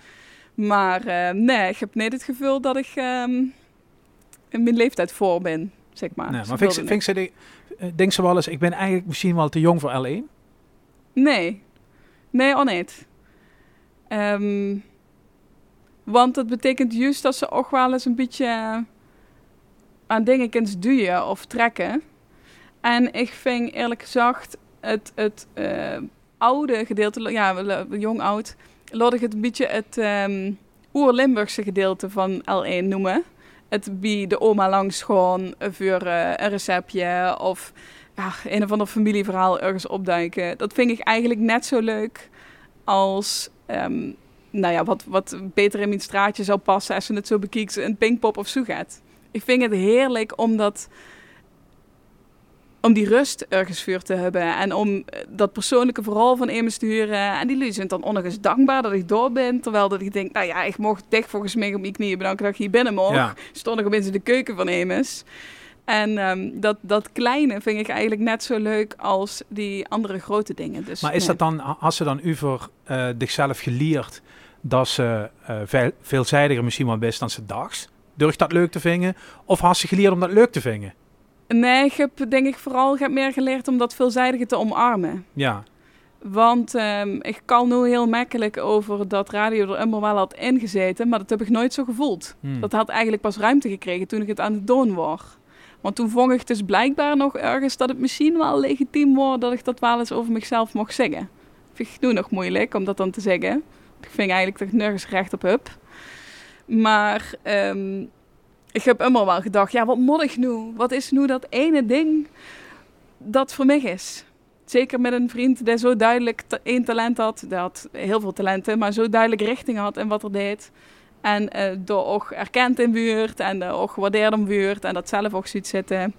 Maar nee, ik heb niet het gevoel dat ik um, in mijn leeftijd voor ben, zeg maar. Nee, maar vind, ze, vind ze de, uh, denk ze wel eens, ik ben eigenlijk misschien wel te jong voor L1? Nee. Nee, al niet. Um, want dat betekent juist dat ze ook wel eens een beetje aan dingen kunnen duwen of trekken. En ik vind eerlijk gezegd het, het uh, oude gedeelte, ja, jong oud, laat ik het een beetje het um, oer-Limburgse gedeelte van L1 noemen. Het bij de oma langs gewoon voor uh, een receptje of ja, een of ander familieverhaal ergens opduiken. Dat vind ik eigenlijk net zo leuk als, um, nou ja, wat, wat beter in mijn straatje zou passen als je het zo bekijkt, een Pinkpop of zo gaat. Ik vind het heerlijk om dat, om die rust ergens voor te hebben en om dat persoonlijke verhaal van iemand te huren. En die lui zijn dan ongeveer dankbaar dat ik door ben, terwijl dat ik denk, nou ja, ik mocht dicht volgens mij op mijn knieën bedanken dat ik hier binnen mocht. Ja. Stond ik opeens in de keuken van Emus. En um, dat, dat kleine vind ik eigenlijk net zo leuk als die andere grote dingen. Dus, maar is nee. dat dan, als ze dan over uh, zichzelf geleerd dat ze uh, veel, veelzijdiger misschien wel best dan ze dacht? Durft dat leuk te vinden? Of had ze geleerd om dat leuk te vinden? Nee, ik heb denk ik vooral ik heb meer geleerd om dat veelzijdige te omarmen. Ja. Want um, ik kan nu heel makkelijk over dat radio er immer wel had ingezeten, maar dat heb ik nooit zo gevoeld. Hmm. Dat had eigenlijk pas ruimte gekregen toen ik het aan het doen was. Want toen vond ik dus blijkbaar nog ergens dat het misschien wel legitiem was dat ik dat wel eens over mezelf mocht zeggen. Vind ik nu nog moeilijk om dat dan te zeggen. Ik vind eigenlijk dat ik nergens recht op heb. Maar um, ik heb immer wel gedacht, ja, wat moet ik nu? Wat is nu dat ene ding dat voor mij is? Zeker met een vriend die zo duidelijk één talent had. Die had heel veel talenten, maar zo duidelijk richting had in wat er deed. En uh, door ook erkend in buurt en uh, ook gewaardeerd in buurt en dat zelf ook ziet zitten.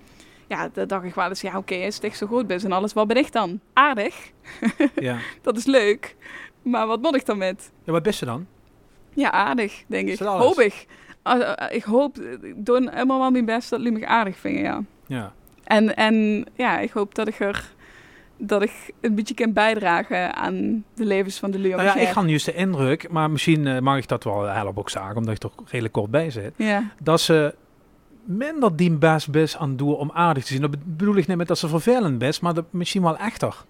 Ja, dan dacht ik wel eens, ja oké, okay, is het echt zo goed bent en alles, wat ben ik dan? Aardig. ja. dat is leuk. Maar wat moet ik dan met? Ja, wat best je dan? Ja, aardig, denk ik. Hoop ik. eh, ik hoop, ik doe helemaal wel mijn best dat jullie me aardig vinden, ja. Ja. En, en ja, ik hoop dat ik er dat ik een beetje kan bijdragen aan de levens van de Leon. Nou ja, ik had juist de indruk, maar misschien eh, mag ik dat wel helpen ook zagen, omdat ik toch redelijk kort bij zit. Ja. Dat ze minder die best best aan doen om aardig te zien. Dat bedoel ik niet met dat ze vervelend best, maar dat misschien wel echter.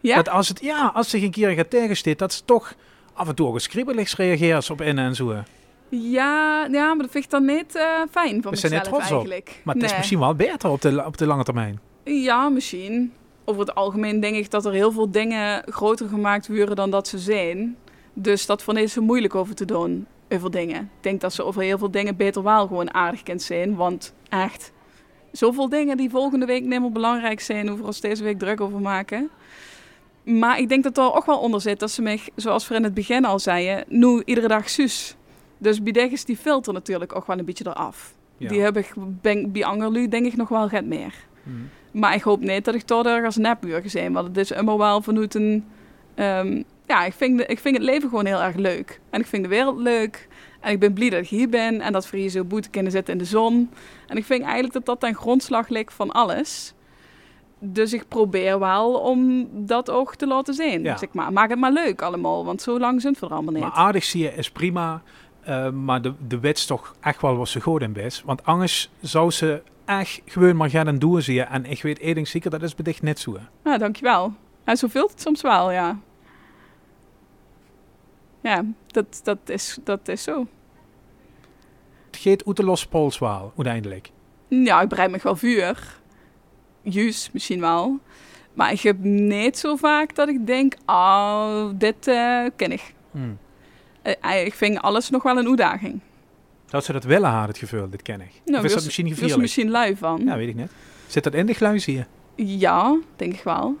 Ja? Dat als het, ja, als zich een keer gaat tegensteekt, dat ze toch af en toe ook skribbeligs reageert op in en zo. Ja, ja, maar dat vind ik dan niet eh, fijn van We zijn mezelf trots op. eigenlijk. Maar het is misschien wel beter op de, op de lange termijn. Ja, misschien. Over het algemeen denk ik dat er heel veel dingen groter gemaakt worden dan dat ze zijn. Dus dat ik zo moeilijk over te doen. Over dingen. Ik denk dat ze over heel veel dingen beter wel gewoon aardig kunt zijn. Want echt, zoveel dingen die volgende week niet meer belangrijk zijn, hoeven we ons deze week druk over maken. Maar ik denk dat er ook wel onder zit dat ze mij, zoals we in het begin al zeiden, nu iedere dag zus. Dus bij dich is die filter natuurlijk ook wel een beetje eraf. Ja. Die heb ik bij Angerlu denk ik nog wel gaat meer. Mhm. Maar ik hoop niet dat ik toch ergens nepburger zijn. Want het is helemaal wel vanuit een... ehm, ja, ik vind, de- ik vind het leven gewoon heel erg leuk. En ik vind de wereld leuk. En ik ben blij dat ik hier ben. En dat we hier zo boete kunnen zitten in de zon. En ik vind eigenlijk dat dat ten grondslag ligt van alles. Dus ik probeer wel om dat ook te laten zien. Ja. Dus ik ma maak het maar leuk allemaal. Want zo lang zijn we er allemaal niet. Maar aardig zie je is prima. Eh, maar de, de wet is toch echt wel wat ze goed in best. Want anders zou ze echt gewoon maar gaan en doen zie je. En ik weet één ding zeker, dat is bij dicht net zo. Ja, dankjewel. En zo voelt het soms wel, ja. Ja, dat, dat, is, dat is zo. Het geeft uit de losse pols wel, uiteindelijk. Ja, ik bereid me wel vuur. Juist, misschien wel. Maar ik heb niet zo vaak dat ik denk, oh, dit eh, ken ik. Hmm. Eh, ik vind alles nog wel een uitdaging. Dat ze dat willen haar, het gevoel, dit ken ik. Nou, of is dat misschien er is misschien lui van. Ja, weet ik niet. Zit dat in de gluis hier? Ja, denk ik wel.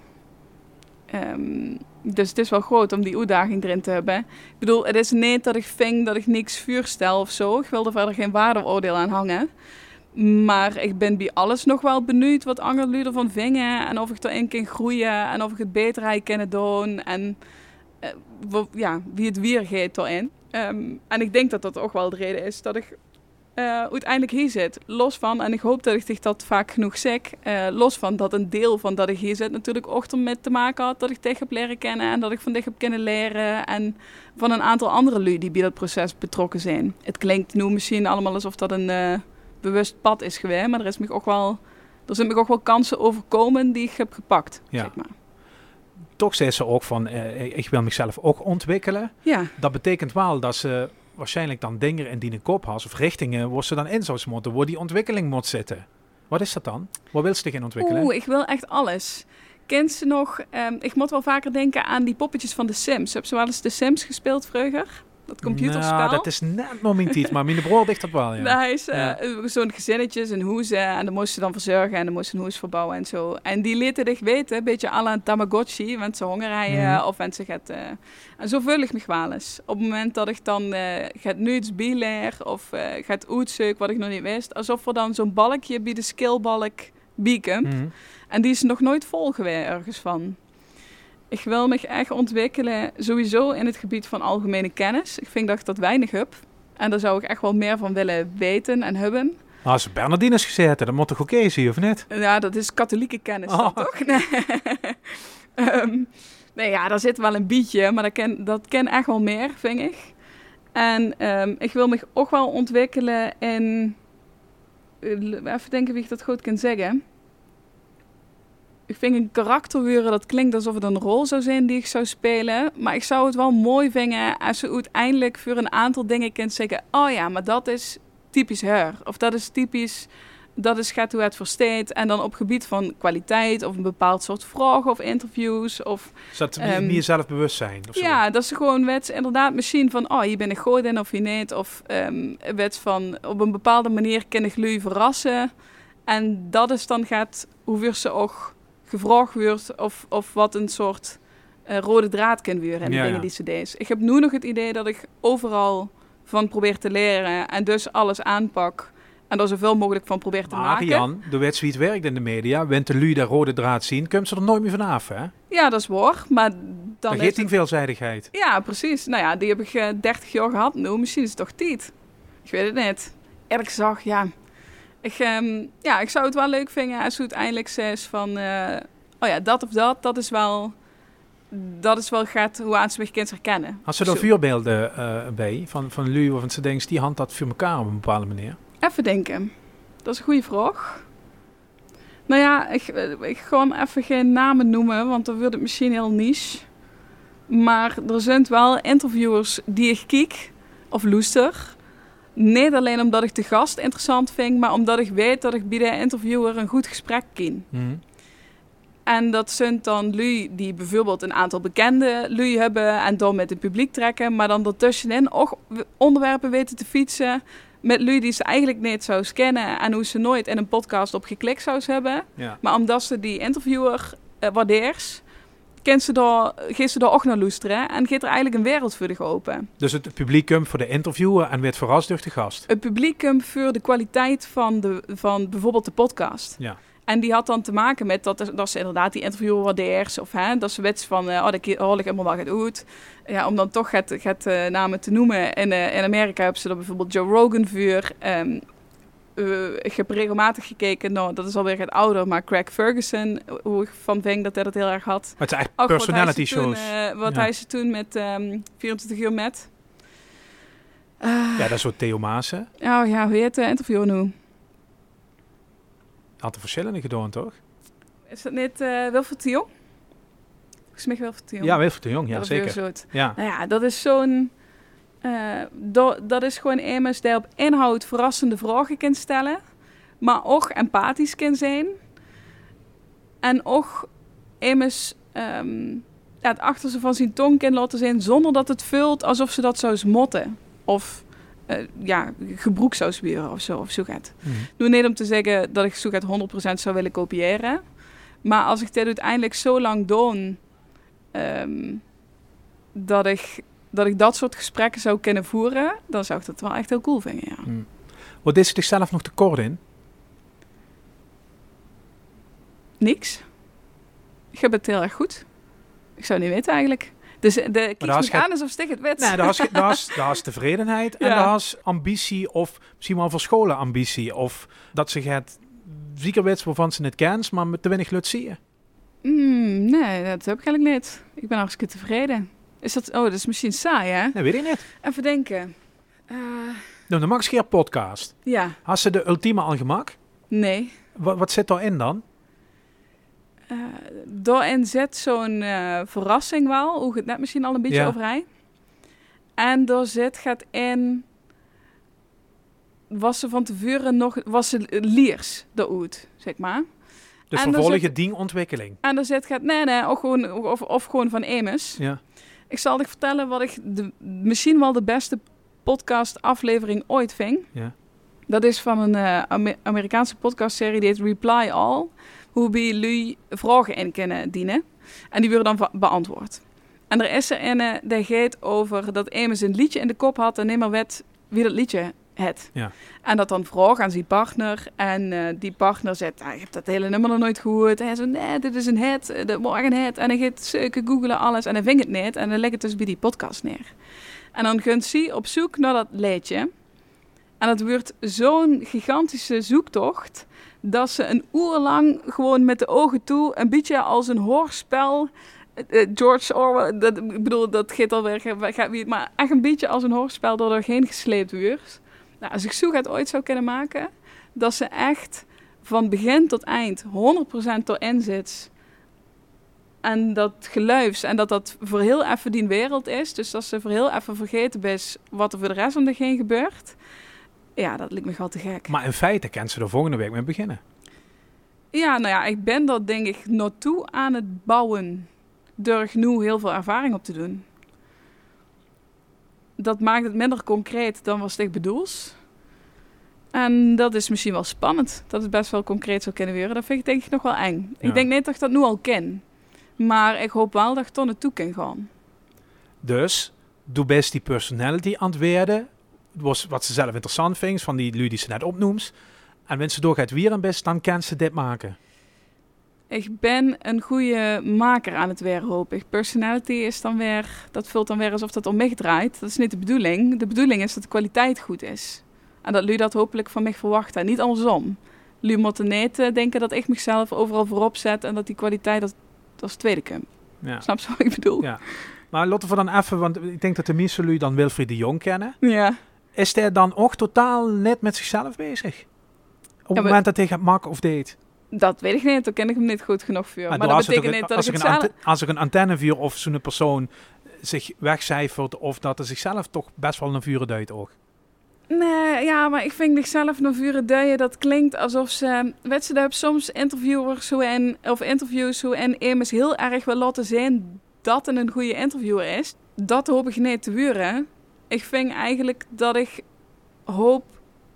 Ehm, dus het is wel groot om die uitdaging erin te hebben. Ik bedoel, het is niet dat ik vind dat ik niks vuur stel of zo. Ik wil er verder geen waardeoordeel aan hangen. Maar ik ben bij alles nog wel benieuwd wat andere ervan vingen. En of ik erin kan groeien. En of ik het beter kunnen doen. En eh, ja, wie het weer geeft erin. Ehm, en ik denk dat dat ook wel de reden is dat ik eh, uiteindelijk hier zit. Los van, en ik hoop dat ik dat vaak genoeg zeg, eh, los van dat een deel van dat ik hier zit natuurlijk ook ermee te maken had dat ik dich heb leren kennen en dat ik van dich heb kunnen leren en van een aantal andere lui die bij dat proces betrokken zijn. Het klinkt nu misschien allemaal alsof dat een bewust pad is geweest, maar er is me ook wel, er zijn me ook wel kansen overkomen die ik heb gepakt, Ja. zeg maar. Toch zei ze ook van, eh, ik wil mezelf ook ontwikkelen. Ja, Dat betekent wel dat ze waarschijnlijk dan dingen in die een kop has of richtingen waar ze dan in zou moeten, waar die ontwikkeling moet zitten. Wat is dat dan? Waar wil ze zich in ontwikkelen? Oeh, ik wil echt alles. Kent ze nog? ehm, ik moet wel vaker denken aan die poppetjes van de Sims. Heb ze wel eens de Sims gespeeld vroeger? Dat computerspel? Nou, dat is net nog mijn tijd, maar mijn broer dicht dat wel, ja. Daar is eh, Ja. zo'n gezinnetjes, een hoes. eh, en dan moesten ze dan verzorgen en dan moesten ze een hoes verbouwen en zo. En die lieten dich weten, een beetje à la een Tamagotchi. Want ze honger hebben Mhm. of want ze gaat... eh, en zo vul ik me wel eens. Op het moment dat ik dan eh gaat nu iets bijleer of eh gaat uitzoeken wat ik nog niet wist. Alsof er dan zo'n balkje bij de skillbalk bieken. Mhm. En die is nog nooit vol geweest ergens van. Ik wil me echt ontwikkelen, sowieso in het gebied van algemene kennis. Ik vind dat ik dat weinig heb. En daar zou ik echt wel meer van willen weten en hebben. Maar als Bernardine is gezeten, dan moet toch oké zijn, of niet? Ja, dat is katholieke kennis, Oh. toch? Nee. Ehm, nee, ja, daar zit wel een beetje, maar dat ken, dat ken echt wel meer, vind ik. En ehm, ik wil me ook wel ontwikkelen in... eh, Even denken wie ik dat goed kan zeggen. Ik vind een karakter huren, dat klinkt alsof het een rol zou zijn die ik zou spelen. Maar ik zou het wel mooi vinden als ze uiteindelijk voor een aantal dingen kunt zeggen... Oh ja, maar dat is typisch haar. Of dat is typisch dat is gaat hoe het versteed. En dan op gebied van kwaliteit of een bepaald soort vragen of interviews. Of Zodat ze Ehm, meer zelfbewustzijn of zo. ja, dat ze gewoon wets inderdaad misschien van, oh, hier ben ik goed in of je niet. Of ehm wets van, op een bepaalde manier kan ik jullie verrassen. En dat is dan gaat, hoeveel ze ook gevraagd wordt of, of wat een soort eh, rode draad kan worden in de Ja, dingen die ze deed. Ik heb nu nog het idee dat ik overal van probeer te leren en dus alles aanpak. En er zoveel mogelijk van probeer te Maar maken. Jan, de het werkt in de media, wint de lui rode draad zien, komt ze er nooit meer vanaf, hè? Ja, dat is waar. Maar dan het- die veelzijdigheid. Ja, precies. Nou ja, die heb ik eh 30 jaar gehad nu. Misschien is het toch tijd. Ik weet het niet. Eerlijk gezegd, ja. Ik, ehm, ja, ik zou het wel leuk vinden als het eindelijk zegt van... eh, oh ja, dat of dat, dat is wel... Dat is wel gaat hoe aan ze kind herkennen. Als ze er Zo. vuurbeelden eh, bij van, van Lu of van ze denkt, die hand dat voor elkaar op een bepaalde manier. Even denken. Dat is een goede vraag. Nou ja, ik, eh, ik gewoon even geen namen noemen, want dan wordt het misschien heel niche. Maar er zijn wel interviewers die ik kijk, of luister. Niet alleen omdat ik de gast interessant vind, maar omdat ik weet dat ik bij de interviewer een goed gesprek ken. En dat zijn dan lui die bijvoorbeeld een aantal bekende lui hebben en dan met het publiek trekken, maar dan ertussenin ook onderwerpen weten te fietsen met lui die ze eigenlijk niet zou kennen en hoe ze nooit in een podcast op geklikt zou hebben. Ja. Maar omdat ze die interviewer eh, waardeert, kent ze daar, geeft ze daar ook naar luisteren en geeft er eigenlijk een wereld voor zich open. Dus het publiek komt voor de interviewer en werd verrast door de gast. Het publiek komt voor de kwaliteit van, de, van bijvoorbeeld de podcast. Ja. En die had dan te maken met dat, dat ze inderdaad die interviewer waardeert. Of hè, dat ze wets van, eh, oh, dat hoor ik helemaal wel goed uit. Ja, om dan toch het, het eh, namen te noemen. In, eh, in Amerika hebben ze er bijvoorbeeld Joe Rogan. Ehm, eh, ik heb regelmatig gekeken, nou, dat is alweer het ouder, maar Craig Ferguson, hoe ik van vind dat hij dat heel erg had. Maar het zijn Ook wat personality toen, shows. eh, wat Ja. hij ze toen met ehm 24 uur met. Eh, Ja, dat is zo Theo Maassen. Oh ja, hoe heet de interviewer nu? Had er verschillende gedaan, toch? Is dat niet eh Wilfried de Jong? Volgens mij Wilfried de Jong. Ja, Wilfried de Jong, ja Dat zeker. Ja. Nou ja, dat is zo'n... eh, do- dat is gewoon iemand die op inhoud verrassende vragen kan stellen. Maar ook empathisch kan zijn. En ook immers ehm, ja, het achterste van zijn tong kan laten zijn... zonder dat het vult alsof ze dat zou smotten. Of eh, ja, gebroek zou zwieren of zo. Of zo gaat. Doe niet om te zeggen dat ik zo gaat 100% zou willen kopiëren. Maar als ik dit uiteindelijk zo lang doe, ehm, dat, ik, dat ik dat soort gesprekken zou kunnen voeren, dan zou ik dat wel echt heel cool vinden. Ja. Mhm. Wat is zichzelf nog tekort in? Niks. Ik heb het heel erg goed. Ik zou niet weten eigenlijk. Dus de daar kies is me geen- aan alsof ik het weet. Nee, daar is, is, is tevredenheid en Ja. daar is ambitie of misschien wel verscholen ambitie. Of dat ze het zeker weet waarvan ze het kent, maar met te weinig lut zie je. Mm, nee, dat heb ik eigenlijk niet. Ik ben hartstikke tevreden. Is dat... Oh, dat is misschien saai, hè? Dat weet ik niet. Even denken. Nou, de Max Geer podcast. ja, Had ze de ultieme al gemak? nee. Wat, wat zit daarin dan? Eh daarin zit zo'n eh, verrassing wel, hoe het net misschien al een beetje Ja. En daar zit gaat in, was ze van tevoren nog, was ze liers, de oud, zeg maar. Dus En vervolgens die ontwikkeling. En daar zit gaat, nee, nee, of gewoon, of, of gewoon van Emus. Ja. Ik zal je vertellen wat ik de, misschien wel de beste podcast aflevering ooit ving. Ja. Dat is van een eh, Ame- Amerikaanse podcastserie die heet Reply All. Hoe bij jullie vragen in kunnen dienen. En die worden dan beantwoord. En er is er een die gaat over dat Amos een liedje in de kop had en niet meer weet wie dat liedje het. Ja. En dat dan vraagt aan zijn partner. En eh, die partner zegt, ah, je hebt dat hele nummer nog nooit gehoord. En hij zegt, nee, dit is een hit, eh, dit wordt een hit. En hij gaat zoeken, googlen, alles. En hij vindt het niet. En dan legt het dus bij die podcast neer. En dan gaat ze op zoek naar dat liedje. En het wordt zo'n gigantische zoektocht... dat ze een uur lang gewoon met de ogen toe... een beetje als een hoorspel... eh, George Orwell, dat, ik bedoel, dat gaat alweer, gaat maar echt een beetje als een hoorspel door doorheen gesleept wordt. Nou, als ik zo het ooit zou kunnen maken, dat ze echt van begin tot eind 100% erin zit. En dat geluids en dat dat voor heel even die wereld is. Dus dat ze voor heel even vergeten is wat er voor de rest om zich heen gebeurt. Ja, dat lijkt me wel te gek. Maar in feite kent ze er volgende week mee beginnen. Ja, nou ja, ik ben dat denk ik naartoe aan het bouwen. Door genoeg heel veel ervaring op te doen. Dat maakt het minder concreet dan was ik bedoels. En dat is misschien wel spannend. Dat het best wel concreet zou kunnen worden. Dat vind ik denk ik nog wel eng. Ja. Ik denk niet dat ik dat nu al ken. Maar ik hoop wel dat ik er naartoe kan gaan. Dus, doe best die personality aan het werden. Was wat ze zelf interessant vindt, van die lui die ze net opnoemt. En wanneer ze doorgaat weer een best, dan kan ze dit maken. Ik ben een goede maker aan het weer, hoop ik. Personality is dan weer, dat vult dan weer alsof dat om mij draait. Dat is niet de bedoeling. De bedoeling is dat de kwaliteit goed is. En dat jullie dat hopelijk van mij verwachten. En niet andersom. Jullie moeten niet eh, denken dat ik mezelf overal voorop zet en dat die kwaliteit dat, dat als tweede komt. Ja. Snap je wat ik bedoel? Ja. Maar laten we dan even, want ik denk dat de meeste jullie dan Wilfried de Jong kennen. Ja. Is hij dan ook totaal net met zichzelf bezig? Op het moment dat hij gaat maken of deed? Dat weet ik niet, daar ken ik hem niet goed genoeg voor. Maar, dat als er betekent een- niet dat als ik er het een zelf... Als er een antennevuur of zo'n persoon zich wegcijfert of dat hij zichzelf toch best wel naar vuren duidt ook. Nee, ja, maar ik vind zichzelf naar vuren duien, dat klinkt alsof ze... Weet heb soms interviewers zo en, of interviews zo en immers heel erg wil laten zien dat het een goede interviewer is. Dat hoop ik niet te wuren. Ik vind eigenlijk dat ik hoop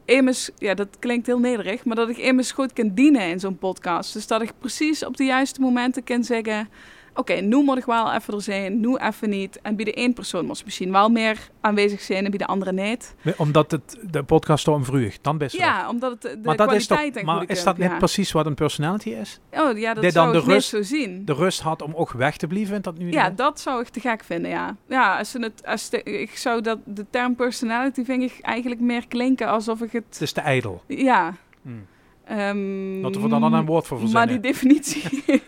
immers... Ja, dat klinkt heel nederig, maar dat ik immers goed kan dienen in zo'n podcast. Dus dat ik precies op de juiste momenten kan zeggen... Oké, nu moet ik wel even er zijn, nu even niet. En bij de één persoon moet misschien wel meer aanwezig zijn en bij de andere niet. Omdat het de podcast om vroeg, dan best wel. Ja, omdat het de maar dat is toch, maar is dat net ja. precies wat een personality is? Oh ja, dat Die zou dan ik de rust- zo zien. De rust had om ook weg te blijven, dat nu Ja, dat zou ik te gek vinden, ja. Ja, als het, als de, ik zou dat, de term personality vind ik eigenlijk meer klinken alsof ik het... Het is te ijdel. Ja. Hmm. Ehm, Dat we dan een woord voor Maar verzinnen. die definitie...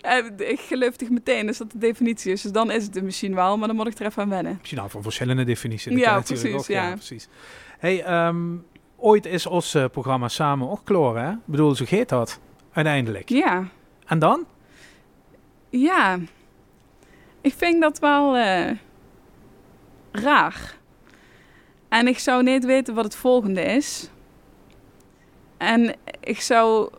Eh, ik geloof meteen als dat de definitie is. Dus dan is het er misschien wel, maar dan moet ik er even aan wennen. Misschien nou voor verschillende definities. Ja, precies, ook, ja. precies. Hey, ehm, ooit is ons eh, programma samen ook kloor, hè? Ik bedoel, zo geet dat. Uiteindelijk. Ja. En dan? Ja, ik vind dat wel eh, raar. En ik zou niet weten wat het volgende is. En ik zou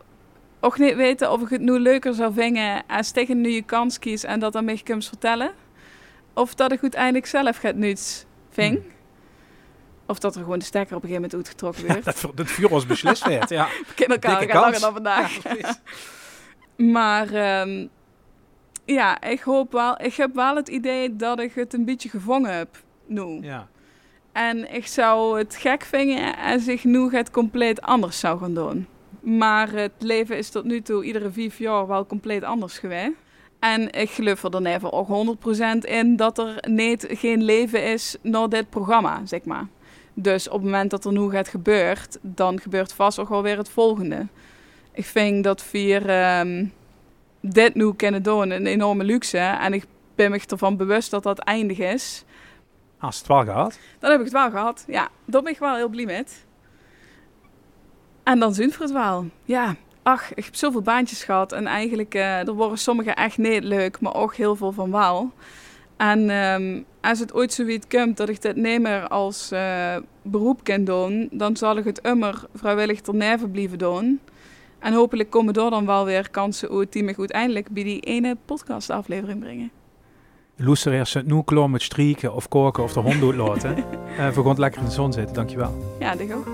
ook niet weten of ik het nu leuker zou vinden als tegen nu je kans kies en dat aan mij kunt vertellen. Of dat ik uiteindelijk zelf gaat nuts ving. Hmm. Of dat er gewoon de stekker op een gegeven moment uitgetrokken wordt. Dat, dat vuur was beslist werd, ja. We kennen elkaar Dikke kans. langer dan vandaag. Ja, precies. Maar ehm, ja, ik hoop wel. Ik heb wel het idee dat ik het een beetje gevangen heb nu. Ja. En ik zou het gek vinden als ik nu het compleet anders zou gaan doen. Maar het leven is tot nu toe iedere vijf jaar wel compleet anders geweest. En ik geloof er dan even ook 100% in dat er niet, geen leven is na dit programma, zeg maar. Dus op het moment dat er nu gaat gebeurt, dan gebeurt vast ook wel weer het volgende. Ik vind dat we ehm, dit nu kunnen doen een enorme luxe. En ik ben me ervan bewust dat dat eindig is. Als het wel gehad. Dan heb ik het wel gehad. Ja, daar ben ik wel heel blij met. En dan zien we het wel. Ja, ach, ik heb zoveel baantjes gehad. En eigenlijk, eh, er worden sommige echt niet leuk, maar ook heel veel van wel. En ehm, als het ooit zoiets komt dat ik dit niet meer als eh, beroep kan doen, dan zal ik het immer vrijwillig blijven doen. En hopelijk komen er dan wel weer kansen uit die me uiteindelijk bij die ene podcastaflevering brengen. Luisteraars, het nu klaar met strieken of koken of de hond doet laten. We gaan lekker in de zon zitten, dankjewel. Ja, dat ook.